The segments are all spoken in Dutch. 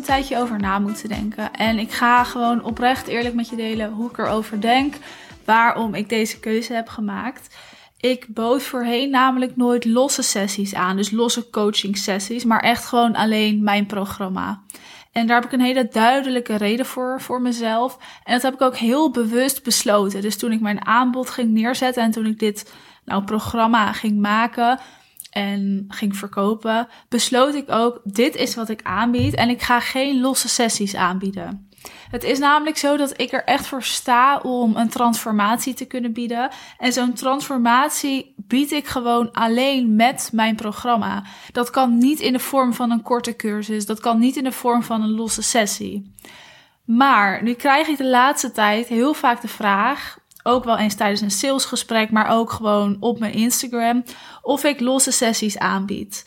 een tijdje over na moeten denken. En ik ga gewoon oprecht eerlijk met je delen hoe ik erover denk. Waarom ik deze keuze heb gemaakt. Ik bood voorheen namelijk nooit losse sessies aan. Dus losse coaching sessies. Maar echt gewoon alleen mijn programma. En daar heb ik een hele duidelijke reden voor, voor mezelf. En dat heb ik ook heel bewust besloten. Dus toen ik mijn aanbod ging neerzetten en toen ik dit nou, programma ging maken, en ging verkopen, besloot ik ook: dit is wat ik aanbied en ik ga geen losse sessies aanbieden. Het is namelijk zo dat ik er echt voor sta om een transformatie te kunnen bieden. En zo'n transformatie bied ik gewoon alleen met mijn programma. Dat kan niet in de vorm van een korte cursus, dat kan niet in de vorm van een losse sessie. Maar nu krijg ik de laatste tijd heel vaak de vraag: ook wel eens tijdens een salesgesprek, maar ook gewoon op mijn Instagram, of ik losse sessies aanbied.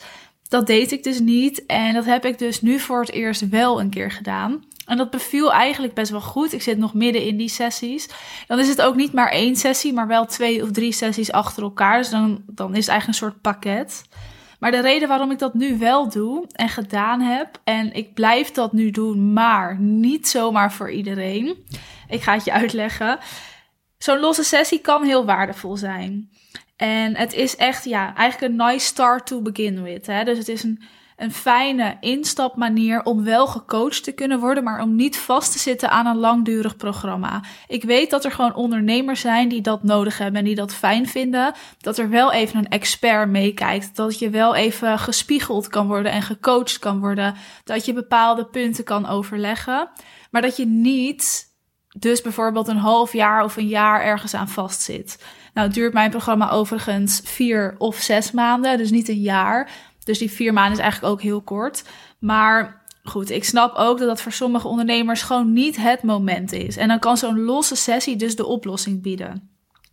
Dat deed ik dus niet en dat heb ik dus nu voor het eerst wel een keer gedaan. En dat beviel eigenlijk best wel goed. Ik zit nog midden in die sessies. Dan is het ook niet maar één sessie, maar wel twee of drie sessies achter elkaar. Dus dan, dan is het eigenlijk een soort pakket. Maar de reden waarom ik dat nu wel doe en gedaan heb, en ik blijf dat nu doen, maar niet zomaar voor iedereen. Ik ga het je uitleggen. Zo'n losse sessie kan heel waardevol zijn. En het is echt, ja, eigenlijk een nice start to begin with. Hè? Dus het is een, een fijne instapmanier om wel gecoacht te kunnen worden, maar om niet vast te zitten aan een langdurig programma. Ik weet dat er gewoon ondernemers zijn die dat nodig hebben en die dat fijn vinden. Dat er wel even een expert meekijkt. Dat je wel even gespiegeld kan worden en gecoacht kan worden. Dat je bepaalde punten kan overleggen. Maar dat je niet dus bijvoorbeeld een half jaar of een jaar ergens aan vastzit. Nou, duurt mijn programma overigens vier of zes maanden, dus niet een jaar. Dus die vier maanden is eigenlijk ook heel kort. Maar goed, ik snap ook dat dat voor sommige ondernemers gewoon niet het moment is. En dan kan zo'n losse sessie dus de oplossing bieden.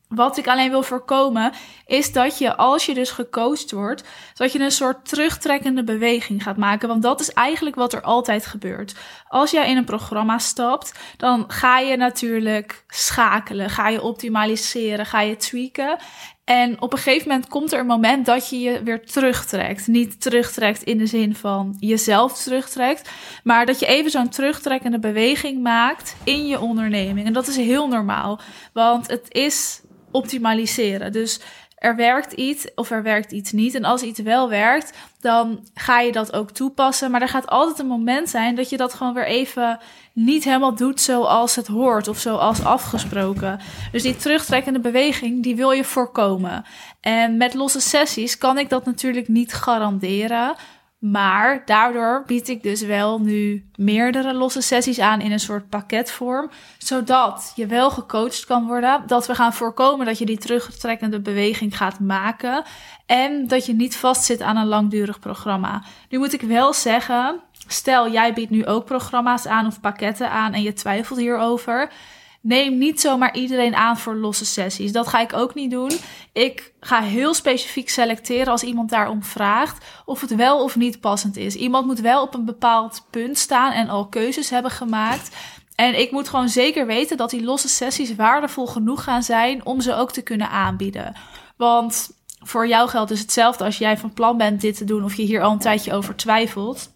Wat ik alleen wil voorkomen, is dat je, als je dus gecoacht wordt, dat je een soort terugtrekkende beweging gaat maken. Want dat is eigenlijk wat er altijd gebeurt. Als jij in een programma stapt, dan ga je natuurlijk schakelen, ga je optimaliseren, ga je tweaken. En op een gegeven moment komt er een moment dat je je weer terugtrekt. Niet terugtrekt in de zin van jezelf terugtrekt, maar dat je even zo'n terugtrekkende beweging maakt in je onderneming. En dat is heel normaal, want het is optimaliseren. Dus er werkt iets of er werkt iets niet. En als iets wel werkt, dan ga je dat ook toepassen. Maar er gaat altijd een moment zijn dat je dat gewoon weer even niet helemaal doet zoals het hoort of zoals afgesproken. Dus die terugtrekkende beweging, die wil je voorkomen. En met losse sessies kan ik dat natuurlijk niet garanderen. Maar daardoor bied ik dus wel nu meerdere losse sessies aan in een soort pakketvorm. Zodat je wel gecoacht kan worden. Dat we gaan voorkomen dat je die terugtrekkende beweging gaat maken. En dat je niet vastzit aan een langdurig programma. Nu moet ik wel zeggen, stel jij biedt nu ook programma's aan of pakketten aan en je twijfelt hierover neem niet zomaar iedereen aan voor losse sessies. Dat ga ik ook niet doen. Ik ga heel specifiek selecteren als iemand daarom vraagt of het wel of niet passend is. Iemand moet wel op een bepaald punt staan en al keuzes hebben gemaakt. En ik moet gewoon zeker weten dat die losse sessies waardevol genoeg gaan zijn om ze ook te kunnen aanbieden. Want voor jou geldt dus hetzelfde als jij van plan bent dit te doen of je hier al een tijdje over twijfelt.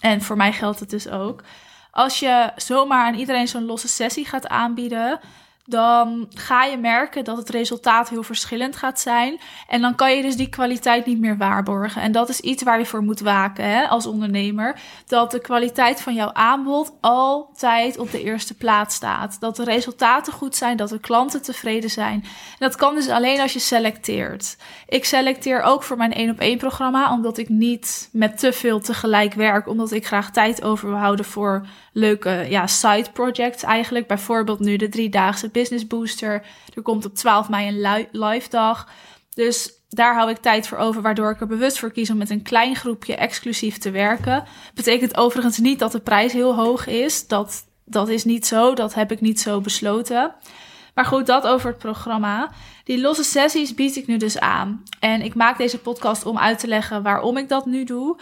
En voor mij geldt het dus ook. Als je zomaar aan iedereen zo'n losse sessie gaat aanbieden, dan ga je merken dat het resultaat heel verschillend gaat zijn. En dan kan je dus die kwaliteit niet meer waarborgen. En dat is iets waar je voor moet waken hè, als ondernemer. Dat de kwaliteit van jouw aanbod altijd op de eerste plaats staat. Dat de resultaten goed zijn, dat de klanten tevreden zijn. En dat kan dus alleen als je selecteert. Ik selecteer ook voor mijn 1 op 1 programma, omdat ik niet met te veel tegelijk werk. Omdat ik graag tijd over wil houden voor leuke ja, side projects eigenlijk. Bijvoorbeeld nu de driedaagse Business Booster. Er komt op 12 mei een live dag. Dus daar hou ik tijd voor over, waardoor ik er bewust voor kies om met een klein groepje exclusief te werken. Betekent overigens niet dat de prijs heel hoog is. Dat, dat is niet zo. Dat heb ik niet zo besloten. Maar goed, dat over het programma. Die losse sessies bied ik nu dus aan. En ik maak deze podcast om uit te leggen waarom ik dat nu doe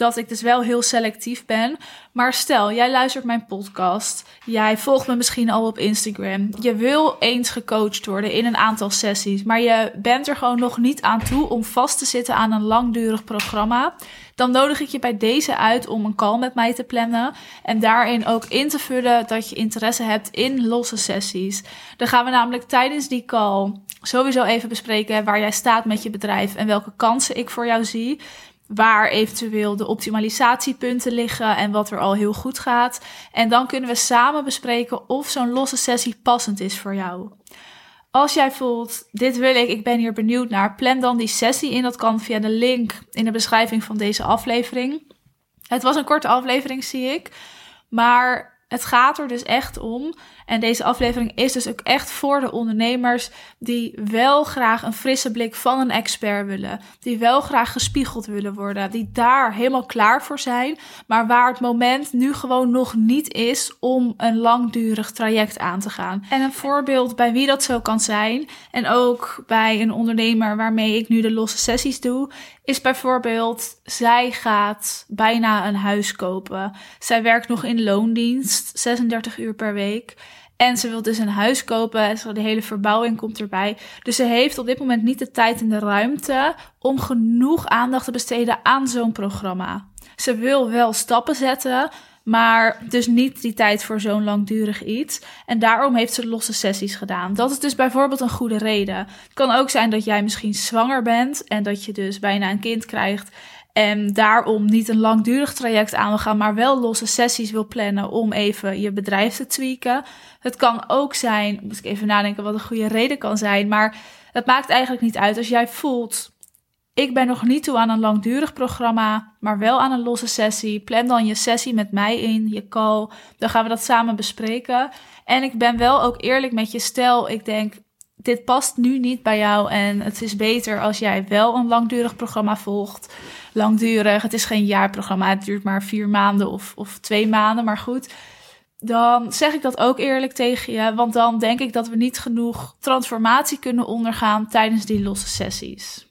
dat ik dus wel heel selectief ben. Maar stel, jij luistert mijn podcast. Jij volgt me misschien al op Instagram. Je wil eens gecoacht worden in een aantal sessies. Maar je bent er gewoon nog niet aan toe om vast te zitten aan een langdurig programma. Dan nodig ik je bij deze uit om een call met mij te plannen. En daarin ook in te vullen dat je interesse hebt in losse sessies. Dan gaan we namelijk tijdens die call sowieso even bespreken waar jij staat met je bedrijf en welke kansen ik voor jou zie waar eventueel de optimalisatiepunten liggen en wat er al heel goed gaat. En dan kunnen we samen bespreken of zo'n losse sessie passend is voor jou. Als jij voelt, dit wil ik, ik ben hier benieuwd naar, plan dan die sessie in. Dat kan via de link in de beschrijving van deze aflevering. Het was een korte aflevering, zie ik. Maar het gaat er dus echt om. En deze aflevering is dus ook echt voor de ondernemers die wel graag een frisse blik van een expert willen. Die wel graag gespiegeld willen worden. Die daar helemaal klaar voor zijn. Maar waar het moment nu gewoon nog niet is om een langdurig traject aan te gaan. En een voorbeeld bij wie dat zo kan zijn. En ook bij een ondernemer waarmee ik nu de losse sessies doe. Is bijvoorbeeld, zij gaat bijna een huis kopen. Zij werkt nog in loondienst, 36 uur per week. En ze wil dus een huis kopen. De hele verbouwing komt erbij. Dus ze heeft op dit moment niet de tijd en de ruimte om genoeg aandacht te besteden aan zo'n programma. Ze wil wel stappen zetten, maar dus niet die tijd voor zo'n langdurig iets. En daarom heeft ze losse sessies gedaan. Dat is dus bijvoorbeeld een goede reden. Het kan ook zijn dat jij misschien zwanger bent en dat je dus bijna een kind krijgt. En daarom niet een langdurig traject aan wil gaan, maar wel losse sessies wil plannen om even je bedrijf te tweaken. Het kan ook zijn, moet ik even nadenken wat een goede reden kan zijn, maar het maakt eigenlijk niet uit als jij voelt. Ik ben nog niet toe aan een langdurig programma, maar wel aan een losse sessie. Plan dan je sessie met mij in, je call. Dan gaan we dat samen bespreken. En ik ben wel ook eerlijk met je. Stel, ik denk, dit past nu niet bij jou en het is beter als jij wel een langdurig programma volgt. Langdurig, het is geen jaarprogramma, het duurt maar vier maanden of, of twee maanden, maar goed. Dan zeg ik dat ook eerlijk tegen je, want dan denk ik dat we niet genoeg transformatie kunnen ondergaan tijdens die losse sessies.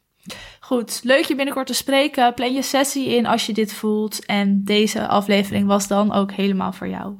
Goed, leuk je binnenkort te spreken. Plan je sessie in als je dit voelt. En deze aflevering was dan ook helemaal voor jou.